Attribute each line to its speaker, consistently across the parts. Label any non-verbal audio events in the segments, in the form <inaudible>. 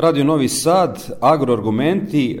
Speaker 1: Radio Novi Sad, agroargumenti e,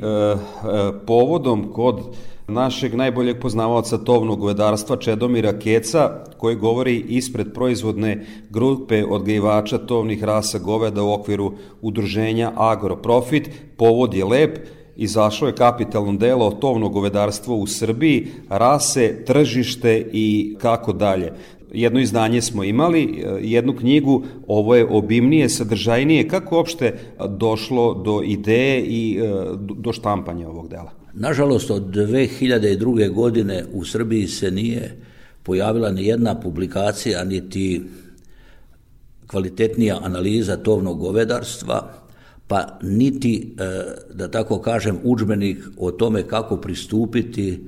Speaker 1: povodom kod našeg najboljeg poznavaoca tovnog govedarstva Čedomira Keca, koji govori ispred proizvodne grupe odgajivača tovnih rasa goveda u okviru udruženja Agroprofit. Povod je lep, izašlo je kapitalno delo tovnog govedarstva u Srbiji, rase, tržište i kako dalje jedno izdanje smo imali, e, jednu knjigu, ovo je obimnije, sadržajnije. Kako uopšte došlo do ideje i e, do štampanja ovog dela?
Speaker 2: Nažalost, od 2002. godine u Srbiji se nije pojavila ni jedna publikacija, niti kvalitetnija analiza tovnog govedarstva, pa niti, e, da tako kažem, učbenik o tome kako pristupiti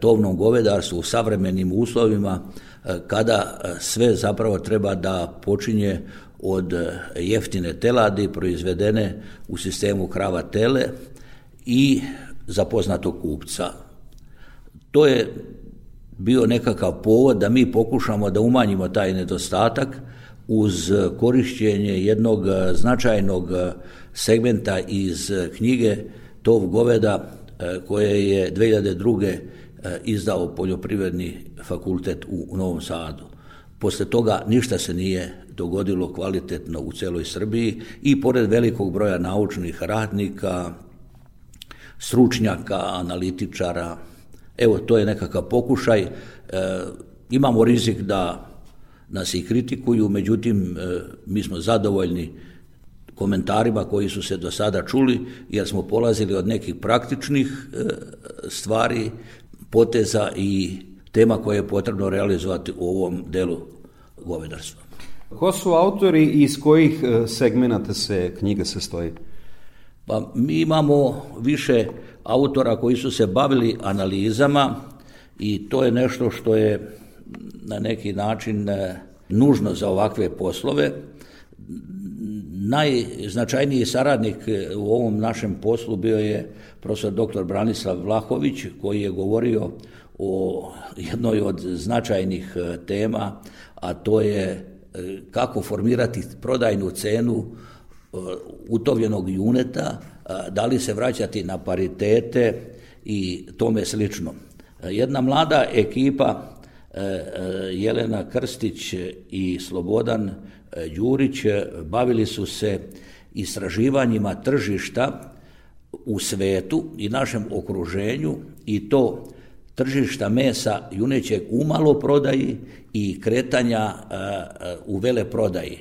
Speaker 2: tovnom govedarstvu u savremenim uslovima, kada e, sve zapravo treba da počinje od e, jeftine teladi proizvedene u sistemu krava tele i za kupca. To je bio nekakav povod da mi pokušamo da umanjimo taj nedostatak uz korišćenje jednog e, značajnog segmenta iz knjige Tov goveda koje je 2002. E, izdao poljoprivredni fakultet u Novom Sadu. Posle toga ništa se nije dogodilo kvalitetno u celoj Srbiji i pored velikog broja naučnih radnika, stručnjaka, analitičara, evo to je nekakav pokušaj, e, imamo rizik da nas i kritikuju, međutim e, mi smo zadovoljni komentarima koji su se do sada čuli, jer smo polazili od nekih praktičnih e, stvari poteza i tema koje je potrebno realizovati u ovom delu govedarstva.
Speaker 1: Ko su autori i iz kojih e, segmenata se knjiga sastoji?
Speaker 2: Pa mi imamo više autora koji su se bavili analizama i to je nešto što je na neki način e, nužno za ovakve poslove Najznačajniji saradnik e, u ovom našem poslu bio je profesor dr. Branislav Vlahović koji je govorio o jednoj od značajnih e, tema, a to je e, kako formirati prodajnu cenu utovljenog juneta, da li se vraćati na paritete i tome slično. Jedna mlada ekipa Jelena Krstić i Slobodan Đurić e, bavili su se istraživanjima tržišta u svetu i našem okruženju i to tržišta mesa junećeg u maloprodaji i kretanja e, e, u veleprodaji.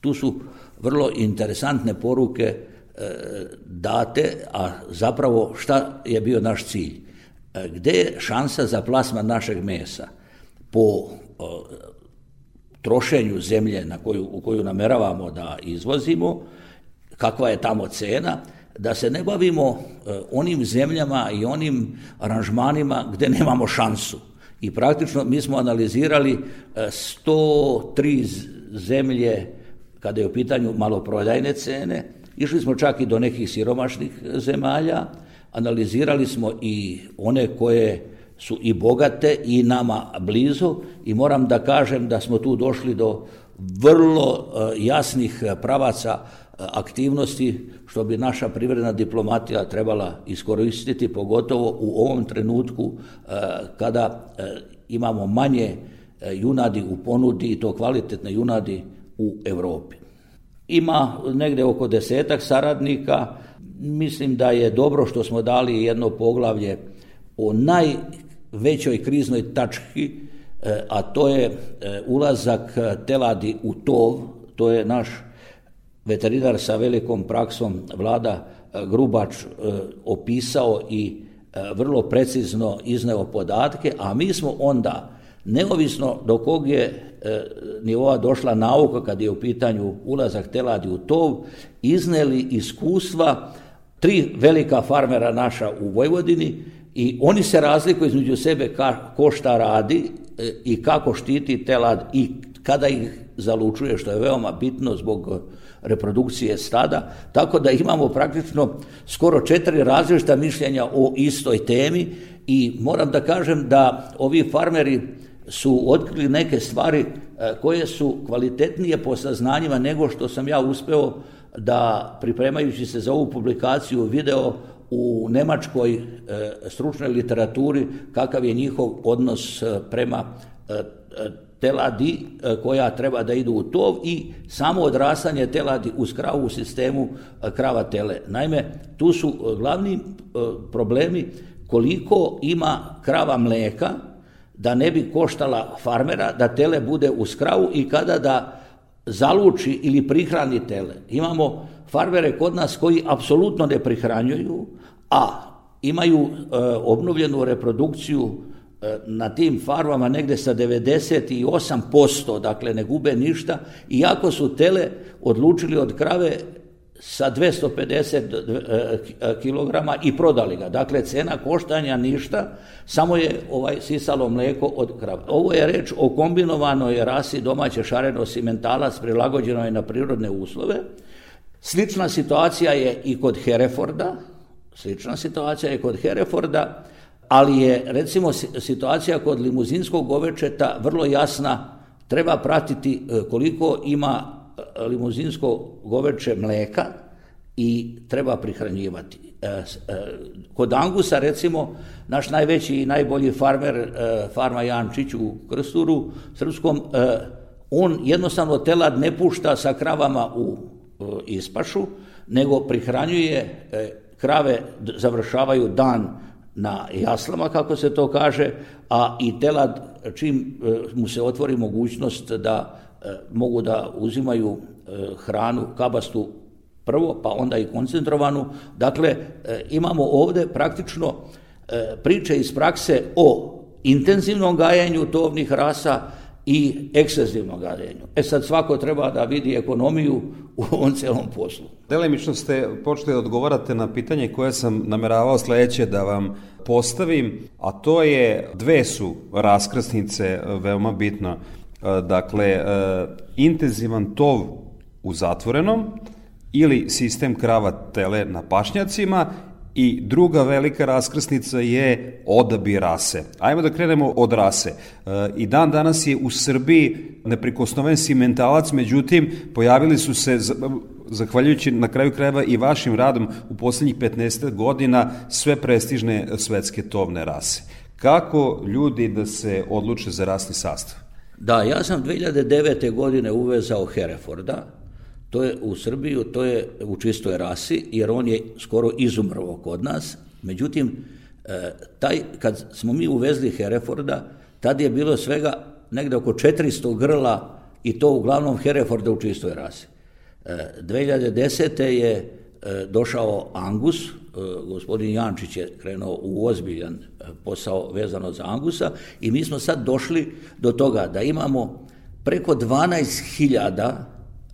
Speaker 2: Tu su vrlo interesantne poruke date, a zapravo šta je bio naš cilj? Gde je šansa za plasman našeg mesa? Po trošenju zemlje na koju, u koju nameravamo da izvozimo, kakva je tamo cena, da se ne bavimo e, onim zemljama i onim aranžmanima gde nemamo šansu. I praktično mi smo analizirali 103 e, zemlje kada je u pitanju maloprodajne cene, išli smo čak i do nekih siromašnih zemalja, analizirali smo i one koje su i bogate i nama blizu i moram da kažem da smo tu došli do vrlo e, jasnih e, pravaca e, aktivnosti što bi naša privredna diplomatija trebala iskoristiti, pogotovo u ovom trenutku kada imamo manje junadi u ponudi i to kvalitetne junadi u Evropi. Ima negde oko desetak saradnika, mislim da je dobro što smo dali jedno poglavlje o naj većoj kriznoj tački, e, a to je e, ulazak e, teladi u tov, to je naš veterinar sa velikom praksom vlada Grubač opisao i vrlo precizno izneo podatke, a mi smo onda, neovisno do kog je nivoa došla nauka kad je u pitanju ulazak teladi u tov, izneli iskustva tri velika farmera naša u Vojvodini, i oni se razlikuju između sebe ka, ko šta radi e, i kako štiti telad i kada ih zalučuje, što je veoma bitno zbog reprodukcije stada, tako da imamo praktično skoro četiri različita mišljenja o istoj temi i moram da kažem da ovi farmeri su otkrili neke stvari e, koje su kvalitetnije po saznanjima nego što sam ja uspeo da pripremajući se za ovu publikaciju video u nemačkoj e, stručnoj literaturi kakav je njihov odnos e, prema e, teladi koja treba da idu u tov i samo odrasanje teladi uz kravu u sistemu krava tele. Naime, tu su glavni problemi koliko ima krava mleka da ne bi koštala farmera da tele bude uz kravu i kada da zaluči ili prihrani tele. Imamo farmere kod nas koji apsolutno ne prihranjuju, a imaju e, obnovljenu reprodukciju e, na tim farmama negde sa 98%, dakle ne gube ništa, iako su tele odlučili od krave sa 250 e, kg i prodali ga. Dakle, cena koštanja ništa, samo je ovaj sisalo mleko od krava. Ovo je reč o kombinovanoj rasi domaće šareno simentala prilagođenoj na prirodne uslove, Slična situacija je i kod Hereforda, slična situacija je kod Hereforda, ali je recimo situacija kod limuzinskog govečeta vrlo jasna, treba pratiti e, koliko ima e, limuzinsko goveče mleka i treba prihranjivati. E, kod Angusa recimo naš najveći i najbolji farmer farma Jančić u Krsturu srpskom on jednostavno telad ne pušta sa kravama u E, ispašu, nego prihranjuje, e, krave završavaju dan na jaslama, kako se to kaže, a i telad čim e, mu se otvori mogućnost da mogu da uzimaju hranu kabastu prvo, pa onda i koncentrovanu. Dakle, imamo ovde praktično priče iz prakse o intenzivnom gajanju tovnih rasa, i ekscesivnom gadenju. E sad svako treba da vidi ekonomiju u ovom celom poslu.
Speaker 1: Delimično ste počeli da odgovarate na pitanje koje sam nameravao sledeće da vam postavim, a to je dve su raskrsnice veoma bitno. E, dakle, e, intenzivan tov u zatvorenom ili sistem krava tele na pašnjacima I druga velika raskrsnica je odabir rase. Ajmo da krenemo od rase. E, I dan danas je u Srbiji neprikosnoven simentalac, međutim, pojavili su se zahvaljujući na kraju krajeva i vašim radom u poslednjih 15 godina sve prestižne svetske tovne rase. Kako ljudi da se odluče za rasni sastav?
Speaker 2: Da, ja sam 2009. godine uvezao Hereforda, To je u Srbiju, to je u čistoj rasi, jer on je skoro izumrlo kod nas. Međutim, e, taj, kad smo mi uvezli Hereforda, tad je bilo svega negde oko 400 grla i to uglavnom Hereforda u čistoj rasi. 2010. E, je e, došao Angus, gospodin Jančić je krenuo u ozbiljan posao vezano za Angusa i mi smo sad došli do toga da imamo preko 12.000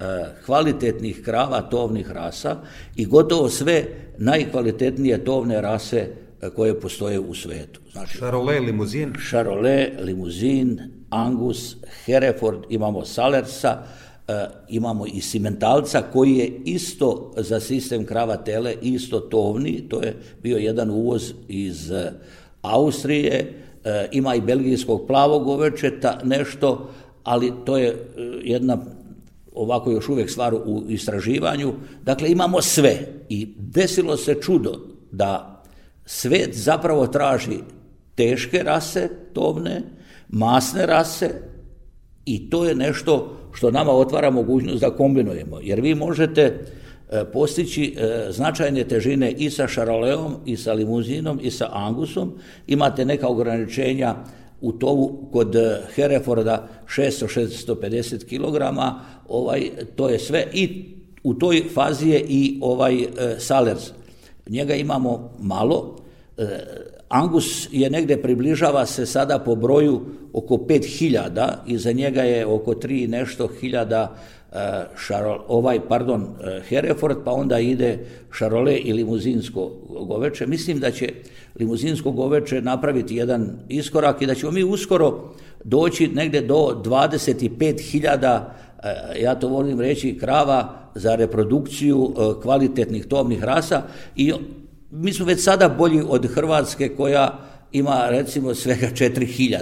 Speaker 2: Eh, kvalitetnih krava tovnih rasa i gotovo sve najkvalitetnije tovne rase eh, koje postoje u svetu.
Speaker 1: Znači, Charolais limuzin?
Speaker 2: Charolais limuzin, Angus, Hereford, imamo Salersa, eh, imamo i simentalca koji je isto za sistem krava tele, isto tovni, to je bio jedan uvoz iz Austrije, ima i belgijskog plavog ovečeta, nešto, ali to je jedna ovako još uvek stvar u istraživanju. Dakle, imamo sve i desilo se čudo da svet zapravo traži teške rase, tovne, masne rase i to je nešto što nama otvara mogućnost da kombinujemo. Jer vi možete e, postići e, značajne težine i sa šaraleom, i sa limuzinom, i sa angusom. Imate neka ograničenja u tovu kod eh, Hereforda 600-650 kg, ovaj, to je sve i u toj fazi je i ovaj e, eh, Salers. Njega imamo malo, e, Angus je negde približava se sada po broju oko 5000, iza njega je oko 3 nešto hiljada E, šarol, ovaj, pardon, e, Hereford, pa onda ide Šarole i limuzinsko goveče. Mislim da će limuzinsko goveče napraviti jedan iskorak i da ćemo mi uskoro doći negde do 25.000 e, ja to volim reći, krava za reprodukciju kvalitetnih tovnih rasa i mi smo već sada bolji od Hrvatske koja ima recimo svega 4000.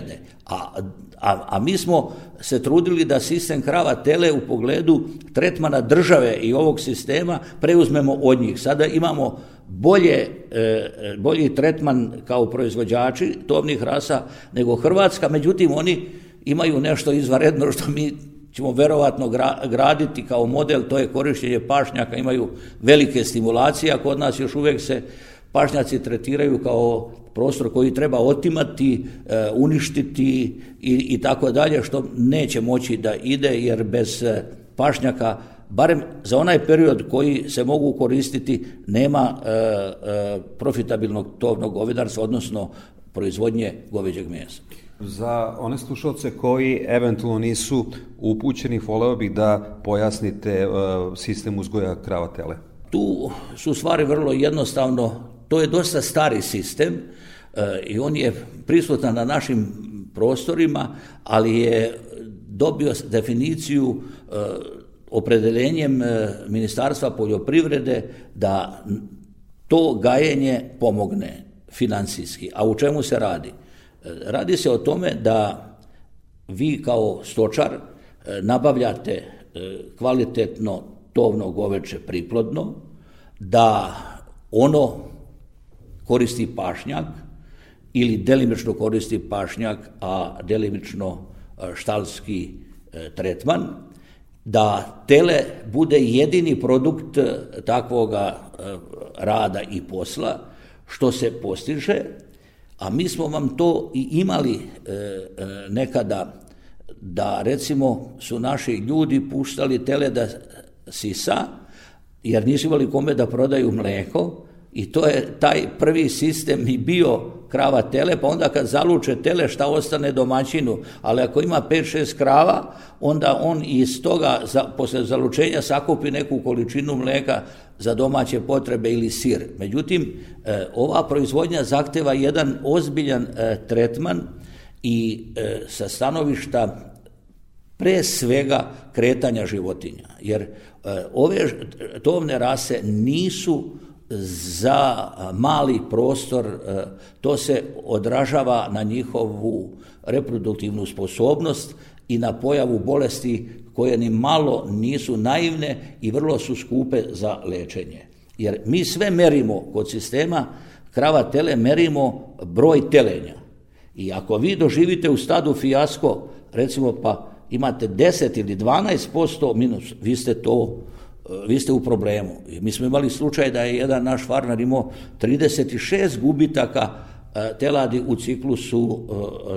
Speaker 2: A, a, a, mi smo se trudili da sistem krava tele u pogledu tretmana države i ovog sistema preuzmemo od njih. Sada imamo bolje, e, bolji tretman kao proizvođači tovnih rasa nego Hrvatska, međutim oni imaju nešto izvanredno što mi ćemo verovatno gra, graditi kao model, to je korišćenje pašnjaka, imaju velike stimulacije, a kod nas još uvek se pašnjaci tretiraju kao prostor koji treba otimati, e, uništiti i, i tako dalje, što neće moći da ide jer bez e, pašnjaka barem za onaj period koji se mogu koristiti nema e, e, profitabilnog tovnog govedarstva, odnosno proizvodnje goveđeg mesa.
Speaker 1: Za one slušalce koji eventualno nisu upućeni, voleo bih da pojasnite e, sistem uzgoja krava tele.
Speaker 2: Tu su stvari vrlo jednostavno To je dosta stari sistem eh, i on je prisutan na našim prostorima, ali je dobio definiciju eh, opredeljenjem eh, Ministarstva poljoprivrede da to gajenje pomogne financijski. A u čemu se radi? Radi se o tome da vi kao stočar nabavljate kvalitetno tovno goveče priplodno, da ono koristi pašnjak ili delimično koristi pašnjak, a delimično e, štalski e, tretman, da tele bude jedini produkt e, takvoga rada i posla što se postiže, a mi smo vam to i imali nekada da recimo su naši ljudi puštali tele da sisa, jer nisu imali kome da prodaju mleko, I to je taj prvi sistem i bio krava tele, pa onda kad zaluče tele šta ostane domaćinu, ali ako ima 5-6 krava, onda on iz toga za, posle zalučenja sakupi neku količinu mleka za domaće potrebe ili sir. Međutim, e, ova proizvodnja zahteva jedan ozbiljan e, tretman i e, sa stanovišta pre svega kretanja životinja, jer e, ove tovne rase nisu za mali prostor, to se odražava na njihovu reproduktivnu sposobnost i na pojavu bolesti koje ni malo nisu naivne i vrlo su skupe za lečenje. Jer mi sve merimo kod sistema krava tele, merimo broj telenja. I ako vi doživite u stadu fijasko, recimo pa imate 10 ili 12% minus, vi ste to E, vi ste u problemu. I mi smo imali slučaj da je jedan naš farmer imao 36 gubitaka e, teladi u ciklusu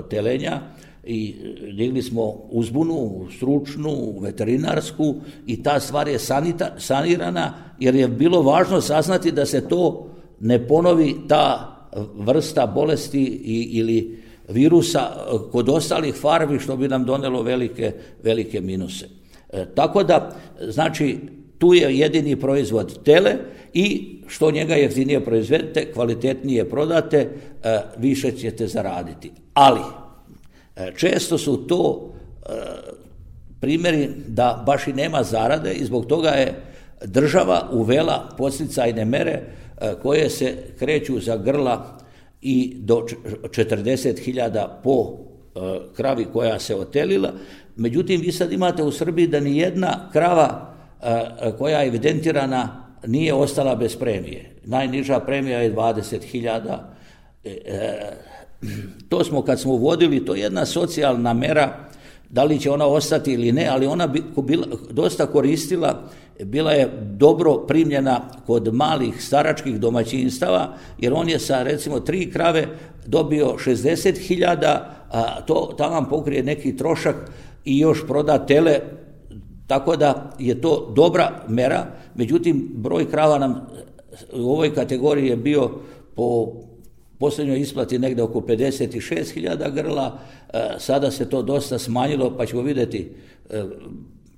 Speaker 2: e, telenja i digli smo uzbunu, stručnu, veterinarsku i ta stvar je sanita, sanirana jer je bilo važno saznati da se to ne ponovi ta vrsta bolesti i, ili virusa kod ostalih farmi što bi nam donelo velike, velike minuse. E, tako da, znači, tu je jedini proizvod tele i što njega jeftinije proizvedete, kvalitetnije prodate, e, više ćete zaraditi. Ali, e, često su to e, primjeri da baš i nema zarade i zbog toga je država uvela posticajne mere koje se kreću za grla i do 40.000 po kravi koja se otelila. Međutim, vi sad imate u Srbiji da ni jedna krava koja je evidentirana nije ostala bez premije. Najniža premija je 20.000. E, e, <clears throat> To smo kad smo uvodili, to je jedna socijalna mera, da li će ona ostati ili ne, ali ona bi bila, dosta koristila, bila je dobro primljena kod malih staračkih domaćinstava, jer on je sa recimo tri krave dobio 60.000, a to, tamo pokrije neki trošak i još proda tele Tako da je to dobra mera, međutim broj krava nam u ovoj kategoriji je bio po poslednjoj isplati negde oko 56.000 grla, e, sada se to dosta smanjilo pa ćemo videti e,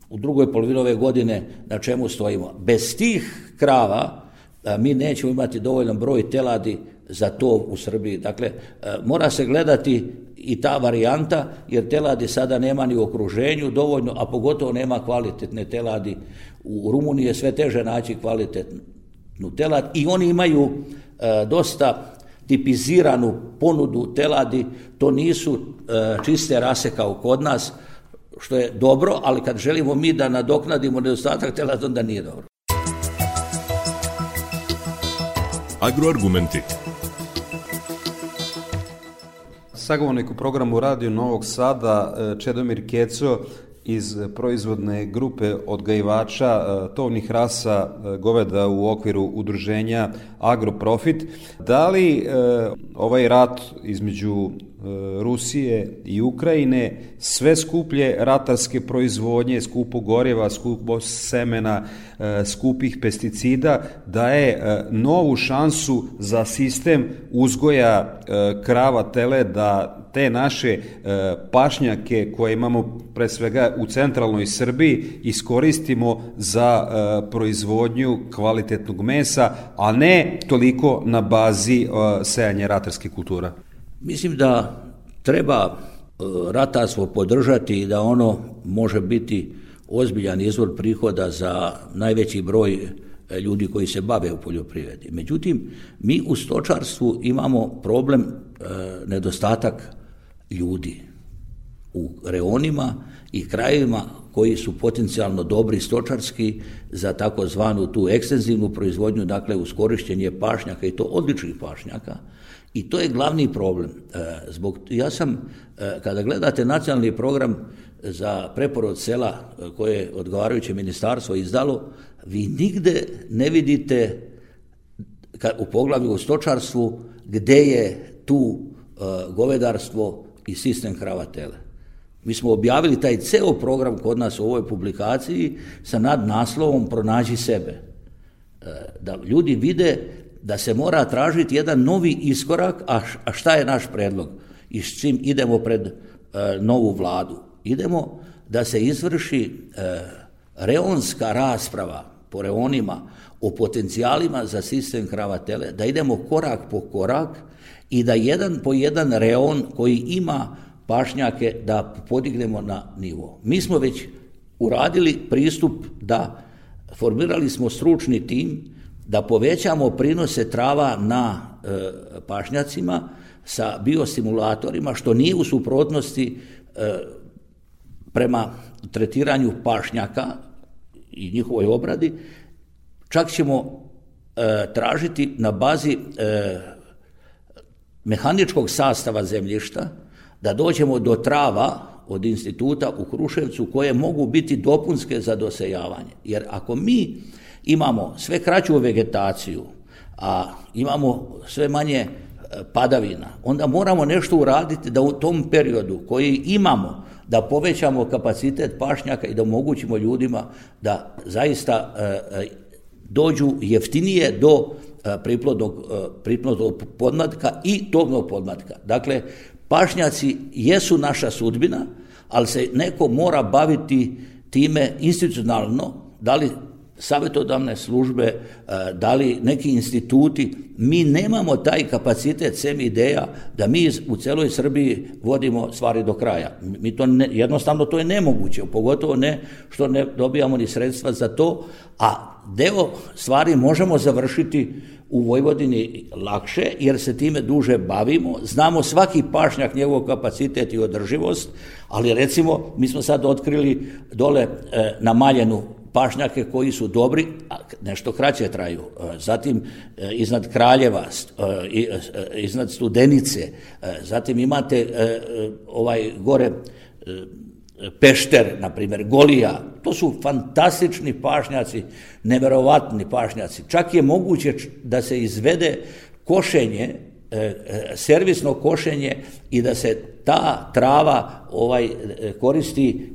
Speaker 2: u drugoj polovini ove godine na čemu stojimo. Bez tih krava e, mi nećemo imati dovoljan broj teladi za to u Srbiji. Dakle, mora se gledati i ta varijanta, jer teladi sada nema ni u okruženju dovoljno, a pogotovo nema kvalitetne teladi. U Rumuniji je sve teže naći kvalitetnu telad i oni imaju e, dosta tipiziranu ponudu teladi, to nisu e, čiste rase kao kod nas, što je dobro, ali kad želimo mi da nadoknadimo nedostatak teladi, onda nije dobro.
Speaker 3: Agroargumenti
Speaker 1: sagovornik u programu Radio Novog Sada, e, Čedomir Keco, iz proizvodne grupe odgajivača e, tovnih rasa e, goveda u okviru udruženja Agroprofit. Da li ovaj rat između E, Rusije i Ukrajine, sve skuplje ratarske proizvodnje, skupo gorjeva, skupo semena, e, skupih pesticida, daje e, novu šansu za sistem uzgoja krava tele da te naše pašnjake koje imamo pre svega u centralnoj Srbiji iskoristimo za proizvodnju kvalitetnog mesa, a ne toliko na bazi sejanja ratarske kultura.
Speaker 2: Mislim da treba e, ratarstvo podržati i da ono može biti ozbiljan izvor prihoda za najveći broj e, ljudi koji se bave u poljoprivredi. Međutim, mi u stočarstvu imamo problem e, nedostatak ljudi u reonima i krajevima koji su potencijalno dobri stočarski za takozvanu tu ekstenzivnu proizvodnju, dakle uz pašnjaka i to odličnih pašnjaka, I to je glavni problem. E, zbog, ja sam, e, kada gledate nacionalni program za preporod sela e, koje je odgovarajuće ministarstvo izdalo, vi nigde ne vidite u poglavlju u stočarstvu gde je tu govedarstvo i sistem kravatele. Mi smo objavili taj ceo program kod nas u ovoj publikaciji sa nadnaslovom Pronađi sebe. Da ljudi vide da se mora tražiti jedan novi iskorak, a, a šta je naš predlog i s čim idemo pred e, novu vladu? Idemo da se izvrši e, reonska rasprava po reonima o potencijalima za sistem kravatele, da idemo korak po korak i da jedan po jedan reon koji ima pašnjake da podignemo na nivo. Mi smo već uradili pristup da formirali smo stručni tim da povećamo prinose trava na e, pašnjacima sa biostimulatorima, što nije u suprotnosti e, prema tretiranju pašnjaka i njihovoj obradi, čak ćemo e, tražiti na bazi e, mehaničkog sastava zemljišta da dođemo do trava od instituta u Kruševcu koje mogu biti dopunske za dosejavanje. Jer ako mi imamo sve kraću vegetaciju, a imamo sve manje e, padavina, onda moramo nešto uraditi da u tom periodu koji imamo, da povećamo kapacitet pašnjaka i da omogućimo ljudima da zaista e, e, dođu jeftinije do priplodnog, priplodnog podmatka i tobnog podmatka. Dakle, pašnjaci jesu naša sudbina, ali se neko mora baviti time institucionalno, da li savjetodavne službe, e, da li neki instituti, mi nemamo taj kapacitet sem ideja da mi u celoj Srbiji vodimo stvari do kraja. Mi to ne, jednostavno to je nemoguće, pogotovo ne što ne dobijamo ni sredstva za to, a deo stvari možemo završiti u Vojvodini lakše, jer se time duže bavimo, znamo svaki pašnjak njegov kapacitet i održivost, ali recimo mi smo sad otkrili dole e, na Maljenu pašnjake koji su dobri, a nešto kraće traju. E, zatim e, iznad Kraljeva, e, iznad Studenice, zatim imate ovaj gore Pešter, na primjer, Golija, to su fantastični pašnjaci, neverovatni pašnjaci. Čak je moguće da se izvede košenje, servisno košenje i da se ta trava ovaj koristi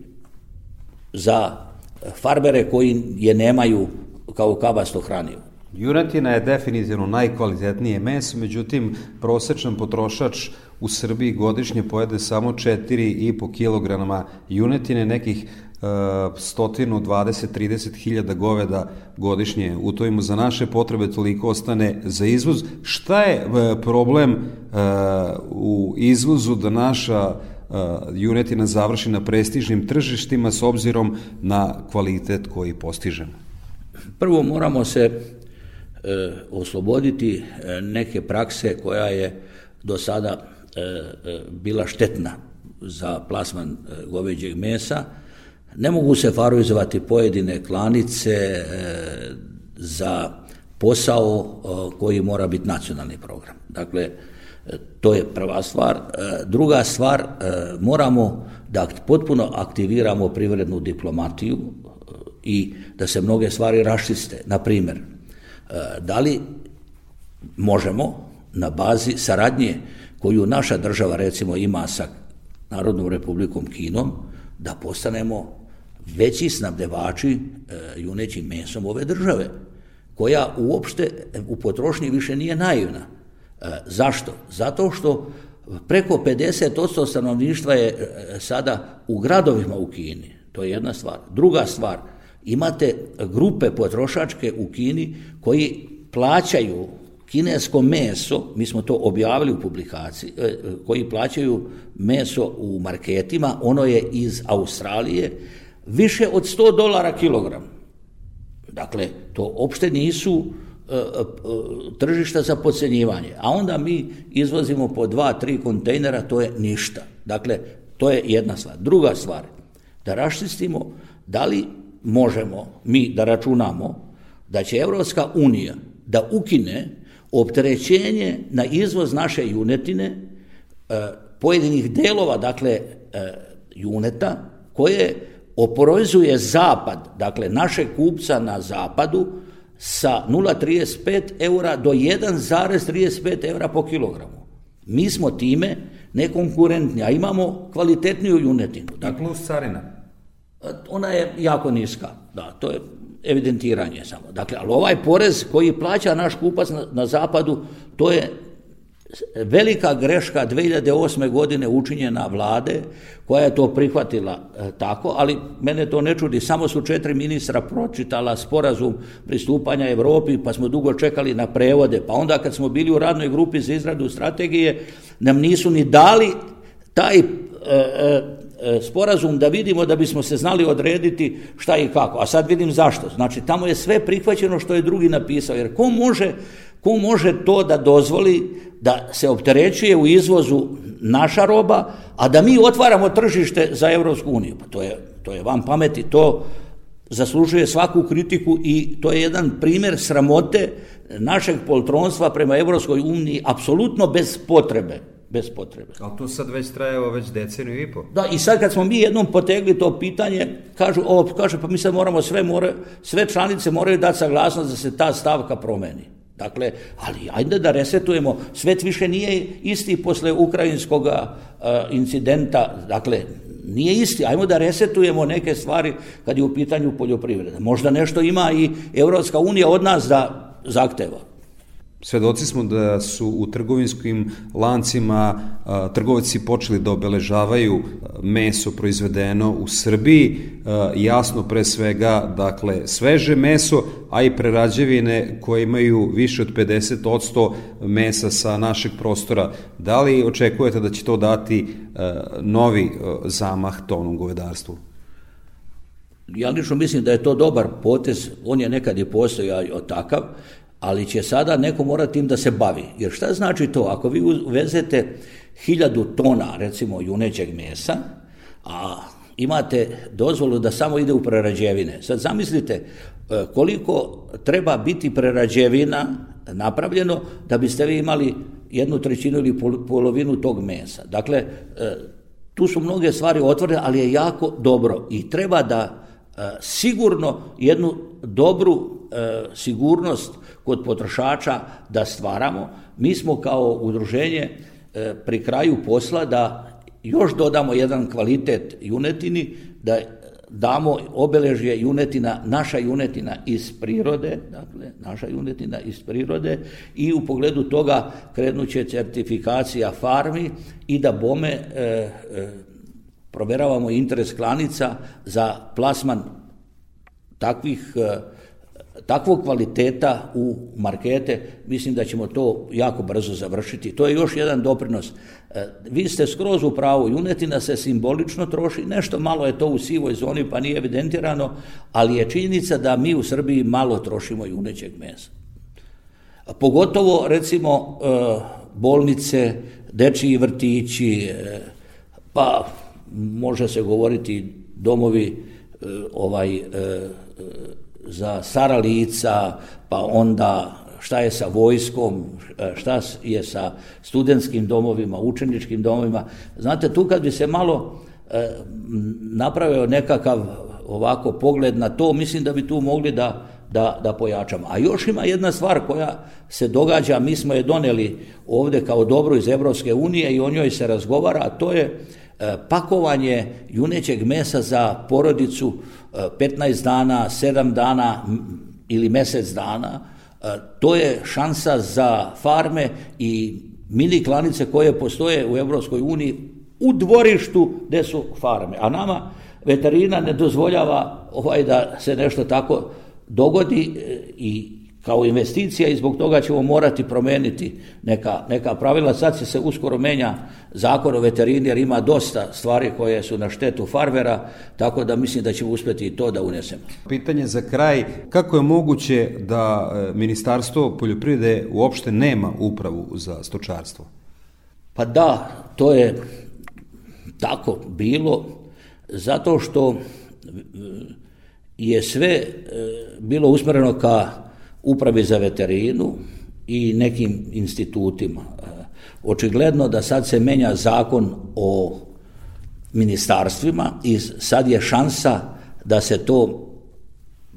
Speaker 2: za farbere koji je nemaju kao kabasto hranio.
Speaker 1: Junetina je definitivno najkvalitetnije meso, međutim, prosečan potrošač u Srbiji godišnje pojede samo 4,5 kilograma junetine, nekih 120-30 e, hiljada goveda godišnje utojimo za naše potrebe, toliko ostane za izvoz. Šta je e, problem e, u izvozu da naša Junetina završi na prestižnim tržištima s obzirom na kvalitet koji postižemo?
Speaker 2: Prvo moramo se e, osloboditi e, neke prakse koja je do sada e, e bila štetna za plasman e, goveđeg mesa. Ne mogu se farovizovati pojedine klanice e, za posao koji mora biti nacionalni program. Dakle, To je prva stvar. E, druga stvar, e, moramo da potpuno aktiviramo privrednu diplomatiju e, i da se mnoge stvari raščiste. Na primjer, da li možemo na bazi saradnje koju naša država recimo ima sa Narodnom republikom Kinom, da postanemo veći snabdevači junećim mesom ove države, koja uopšte u potrošnji više nije naivna. E, zašto? Zato što preko 50% stanovništva je e, sada u gradovima u Kini. To je jedna stvar. Druga stvar, imate grupe potrošačke u Kini koji plaćaju kinesko meso, mi smo to objavili u publikaciji, e, koji plaćaju meso u marketima, ono je iz Australije, više od 100 dolara kilogram. Dakle, to opšte nisu E, e, tržišta za podcjenjivanje. A onda mi izvozimo po dva, tri kontejnera, to je ništa. Dakle, to je jedna stvar. Druga stvar, da raščistimo da li možemo mi da računamo da će Evropska unija da ukine opterećenje na izvoz naše junetine, e, pojedinih delova, dakle, juneta, koje oporezuje zapad, dakle, naše kupca na zapadu, sa 0,35 eura do 1,35 eura po kilogramu. Mi smo time nekonkurentni, a imamo kvalitetniju junetinu.
Speaker 1: Dakle, plus carina.
Speaker 2: Ona je jako niska, da, to je evidentiranje samo. Dakle, ali ovaj porez koji plaća naš kupac na, na zapadu, to je velika greška 2008. godine učinjena vlade koja je to prihvatila e, tako, ali mene to ne čudi, samo su četiri ministra pročitala sporazum pristupanja Evropi pa smo dugo čekali na prevode, pa onda kad smo bili u radnoj grupi za izradu strategije nam nisu ni dali taj e, e, E, sporazum da vidimo da bismo se znali odrediti šta i kako. A sad vidim zašto. Znači tamo je sve prihvaćeno što je drugi napisao. Jer ko može, ko može to da dozvoli da se opterećuje u izvozu naša roba, a da mi otvaramo tržište za Evropsku uniju? Pa to je, to je vam pameti, to zaslužuje svaku kritiku i to je jedan primer sramote našeg poltronstva prema Evropskoj uniji apsolutno bez potrebe bez potrebe.
Speaker 1: Ali
Speaker 2: to
Speaker 1: sad već trajeva već deceniju
Speaker 2: i
Speaker 1: po.
Speaker 2: Da, i sad kad smo mi jednom potegli to pitanje, kažu, o, kaže, pa mi sad moramo sve, more, sve članice moraju dati saglasnost da se ta stavka promeni. Dakle, ali ajde da resetujemo, svet više nije isti posle ukrajinskog uh, e, incidenta, dakle, nije isti, ajmo da resetujemo neke stvari kad je u pitanju poljoprivreda. Možda nešto ima i Evropska unija od nas da zahteva.
Speaker 1: Svedoci smo da su u trgovinskim lancima trgovci počeli da obeležavaju meso proizvedeno u Srbiji, jasno pre svega, dakle, sveže meso, a i prerađevine koje imaju više od 50% mesa sa našeg prostora. Da li očekujete da će to dati novi zamah tonom govedarstvu?
Speaker 2: Ja lično mislim da je to dobar potez, on je nekad i postojao takav, ali će sada neko morati tim da se bavi. Jer šta znači to? Ako vi uvezete hiljadu tona, recimo, junećeg mesa, a imate dozvolu da samo ide u prerađevine. Sad zamislite e, koliko treba biti prerađevina napravljeno da biste vi imali jednu trećinu ili polovinu tog mesa. Dakle, e, tu su mnoge stvari otvorene, ali je jako dobro i treba da e, sigurno jednu dobru sigurnost kod potrošača da stvaramo. Mi smo kao udruženje e, pri kraju posla da još dodamo jedan kvalitet junetini, da damo obeležje junetina, naša junetina iz prirode, dakle, naša junetina iz prirode i u pogledu toga krenuće certifikacija farmi i da bome e, e, proveravamo interes klanica za plasman takvih e, takvog kvaliteta u markete, mislim da ćemo to jako brzo završiti. To je još jedan doprinos. E, vi ste skroz u pravu, junetina se simbolično troši, nešto malo je to u sivoj zoni pa nije evidentirano, ali je činjenica da mi u Srbiji malo trošimo junećeg mesa. Pogotovo, recimo, e, bolnice, dečiji vrtići, e, pa može se govoriti domovi ovaj za stara lica, pa onda šta je sa vojskom, e, šta je sa studentskim domovima, učeničkim domovima. Znate, tu kad bi se malo e, napravio nekakav ovako pogled na to, mislim da bi tu mogli da, da, da pojačamo. A još ima jedna stvar koja se događa, mi smo je doneli ovde kao dobro iz Evropske unije i o njoj se razgovara, a to je E, pakovanje junećeg mesa za porodicu 15 e, dana, 7 dana ili mesec dana, e, to je šansa za farme i mini klanice koje postoje u Evropskoj uniji u dvorištu gde su farme. A nama veterina ne dozvoljava ovaj da se nešto tako dogodi i kao investicija i zbog toga ćemo morati promijeniti neka, neka pravila. Sad se uskoro menja zakon o veterini jer ima dosta stvari koje su na štetu farmera, tako da mislim da ćemo uspjeti i to da unesemo.
Speaker 1: Pitanje za kraj, kako je moguće da e, Ministarstvo poljoprivrede uopšte nema upravu za stočarstvo?
Speaker 2: Pa da, to je tako bilo, zato što e, je sve e, bilo usmjereno ka upravi za veterinu i nekim institutima. E, očigledno da sad se menja zakon o ministarstvima i sad je šansa da se to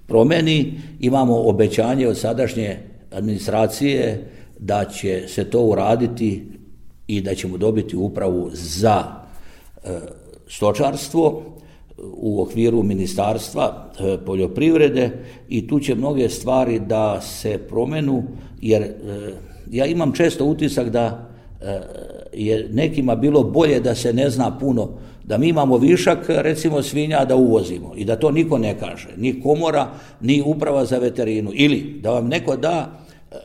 Speaker 2: promeni. Imamo obećanje od sadašnje administracije da će se to uraditi i da ćemo dobiti upravu za e, stočarstvo u okviru ministarstva e, poljoprivrede i tu će mnoge stvari da se promenu jer e, ja imam često utisak da e, je nekima bilo bolje da se ne zna puno, da mi imamo višak recimo svinja da uvozimo i da to niko ne kaže, ni komora, ni uprava za veterinu ili da vam neko da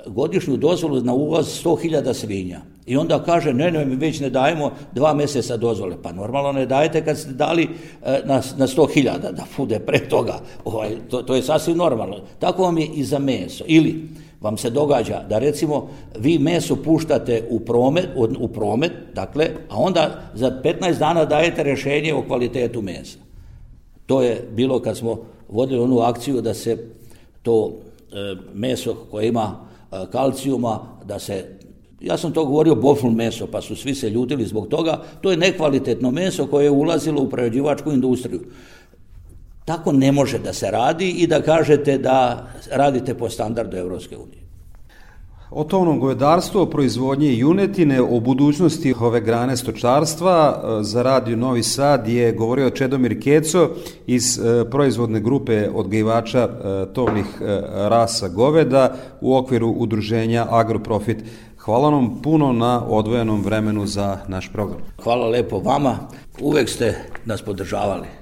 Speaker 2: godišnju dozvolu na uvoz 100.000 svinja. I onda kaže, ne, ne, mi već ne dajemo dva mjeseca dozvole. Pa normalno ne dajete kad ste dali e, na, na 100.000, da bude pre toga. Ovaj, to, to je sasvim normalno. Tako vam je i za meso. Ili vam se događa da recimo vi meso puštate u promet, u promet dakle, a onda za 15 dana dajete rešenje o kvalitetu mesa. To je bilo kad smo vodili onu akciju da se to e, meso koje ima E, kalcijuma, da se ja sam to govorio bofl meso, pa su svi se ljutili zbog toga. To je nekvalitetno meso koje je ulazilo u prerađivačku industriju. Tako ne može da se radi i da kažete da radite po standardu Evropske unije.
Speaker 1: O tovnom govedarstvu, o proizvodnji junetine, o budućnosti ove grane stočarstva e, za radio Novi Sad je govorio Čedomir Keco iz e, proizvodne grupe odgajivača e, tovnih rasa goveda u okviru udruženja Agroprofit. Hvala nam puno na odvojenom vremenu za naš program.
Speaker 2: Hvala lepo vama, uvek ste nas podržavali.